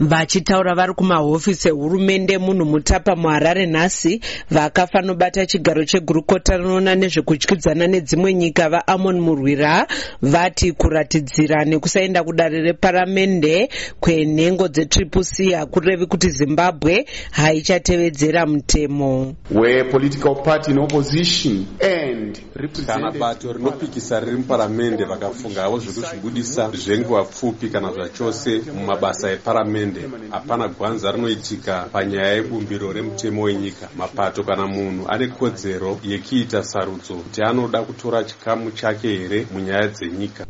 vachitaura vari kumahofisi ehurumende munhu mutapa muharare nhasi vakafanobata chigaro chegurukota rinoona nezvekudyidzana nedzimwe nyika vaamon murwira vati kuratidzira nekusaenda kudare reparamende kwenhengo dzetriple c hakurevi kuti zimbabwe haichatevedzera mutemo. Kana bato rinopikisa riri muparamende vakafungawo zvekuzvibudisa zvenguva pfupi kana zvachose mumabasa eparamende hurumende. Hapana gwanza rinoitika panyaya yebumbiro remutemo wenyika. Mapato kana munhu ane kodzero yekuita sarudzo kuti anoda kutora chikamu chake here munyaya dzenyika.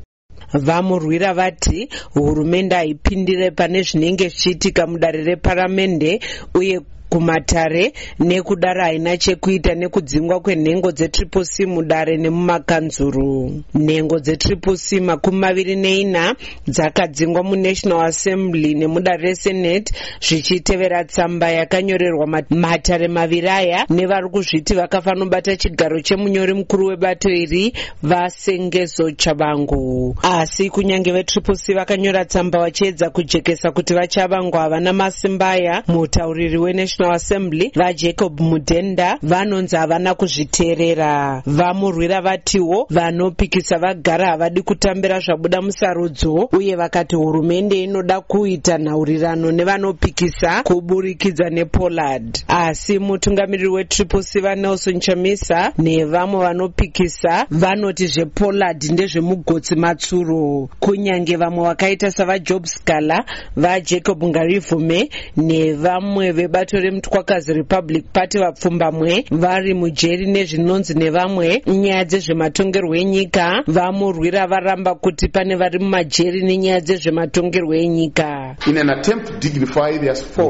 Vamurwira vati hurumende haipindire pane zvinenge zvichiitika mudare reparamende uye kumatare nekudaro haina chekuita nekudzingwa kwenhengo dzetriple c mudare nemumakanzuru. Nhengo dzetriple c makumi maviri neina dzakadzingwa munational assembly nemudare resenate zvichitevera tsamba yakanyorerwa matare maviri aya nevari kuzviti vakafanobata chigaro chemunyori mukuru webato iri vasengezo chavangu. Asi kunyange vetriple c vakanyora tsamba vachiedza kujekesa kuti vachavangu havana masimba aya mutauriri wenational national assembly vajacob mudhenda vanonzi havana kuzviteerera. Vamurwira vatiwo vanopikisa vagara havadi kutambira zvabuda musarudzo uye vakati hurumende inoda kuita nhaurirano nevanopikisa kuburikidza nepollard. Asi mutungamiriri wetriple c vanelson chamisa nevamwe vanopikisa vanoti zvepollard ndezvemugotsi matsuro. Kunyange vamwe vakaita savajob scala vajacob ngarivume nevamwe vebato remutwakazi republic party vapfumbamwe vari mujeri nezvinonzi nevamwe nyaya dzezvematongerwo enyika vamurwira varamba kuti pane vari mumajeri nenyaya dzezvematongerwo enyika.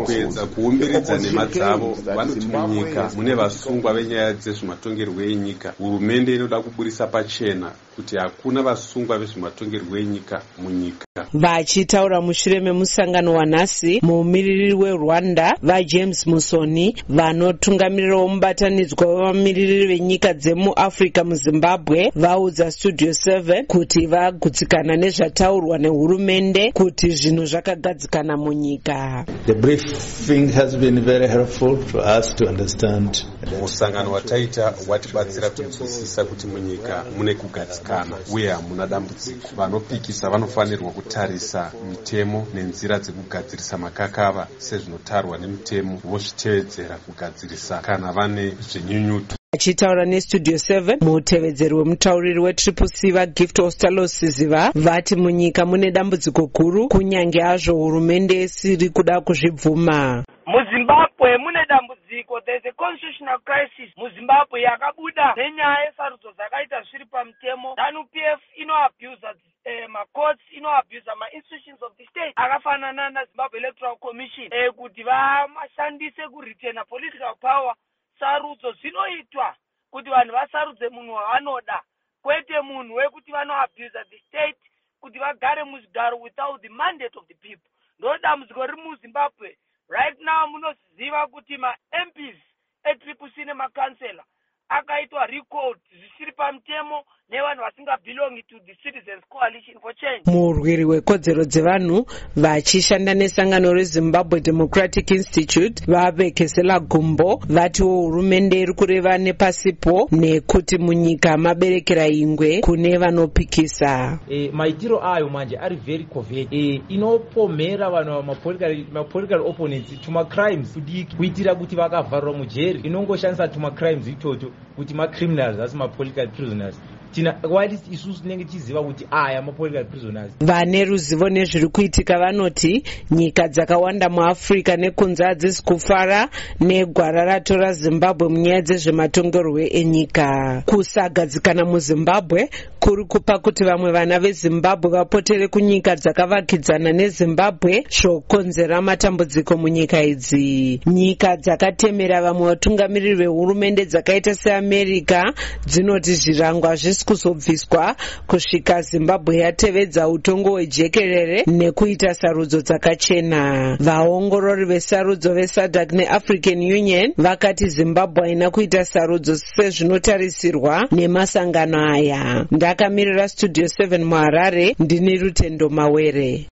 Kuedza kuumbiridza nhema dzavo vanoti munyika mune vasungwa venyaya dzezvematongerwo enyika. Hurumende inoda kuburisa pachena kuti hakuna vasungwa vezvematongerwo enyika munyika. Vachitaura mushure memusangano wanhasi mumiririri werwanda vajames musoni vanotungamirirawo mubatanidzwa wevamiririri venyika dzemuafrica muzimbabwe vaudza studio 7 kuti vagutsikana nezvataurwa nehurumende kuti zvinhu zvakagadzikana munyika. Musangano wataita watibatsira kunzwisisa kuti munyika mune kugadzikana uye hamuna dambudziko. Vanopikisa vanofanirwa kutarisa mitemo nenzira dzekugadzirisa makakava sezvinotarwa nemitemo vozvitevedzera kugadzirisa kana vane zvenyunyuto achitaura nestudio 7 mutevedzeri wemutauriri wetriple c vagift ostalosiziva vati munyika mune dambudziko guru kunyange hazvo hurumende isiri kuda kuzvibvuma. Muzimbabwe mune dambudziko. There's a constitutional crisis. Muzimbabwe yakabuda nenyaya yesarudzo zanup f inoabusa uh, macourts inoabusa mainstitutions of the state akafanana nazimbabwe electoral commission uh, kuti vamashandise kuretena political power. Sarudzo zvinoitwa kuti vanhu vasarudze munhu wavanoda. Kwete munhu wekuti vanoabusa the state kuti vagare muzvigaro without the mandate of the people. Ndo dambudziko riri muzimbabwe. Right now munoziva kuti mamps etriple c nemakansela akaitwa recalled zvisiri pamutemo nevanhu vasingabelongi to the citizens coalition for change. Murwiri wekodzero dzevanhu vachishanda nesangano rezimbabwe democratic institute vavekesela gumbo vatiwo hurumende iri kureva nepasipo nekuti munyika maberekera ingwe kune vanopikisa. E, maitiro ayo manje ari very covert. E, inopomhera vanhu mapolitical opponents tumacrimes kudiki kuitira kuti vakavharwa mujeri. Inongoshandisa tumacrimes itoto kuti macriminals asi mapolitical prisoners tina whilst isusu tinenge tichiziva kuti aya mapolitical prisoners? Vane ruzivo nezviri kuitika vanoti nyika dzakawanda muafrica nekunze hadzisi kufara negwara ratora zimbabwe munyaya dzezvematongerwo enyika. Kusagadzikana muzimbabwe kuri kupa kuti vamwe vana vezimbabwe vapotere kunyika dzakavakidzana nezimbabwe zvokonzera matambudziko munyika idzi. Nyika dzakatemera vamwe vatungamiriri vehurumende dzakaita seamerica dzinoti zvirangwa hazvisi kuzobviswa kusvika zimbabwe yatevedza utongo hwejekerere nekuita sarudzo dzakachena. Vaongorori vesarudzo vesadc neafrican union vakati zimbabwe haina kuita sarudzo sezvinotarisirwa nemasangano aya. Ndakamirira studio 7 muharare ndini rutendo mawere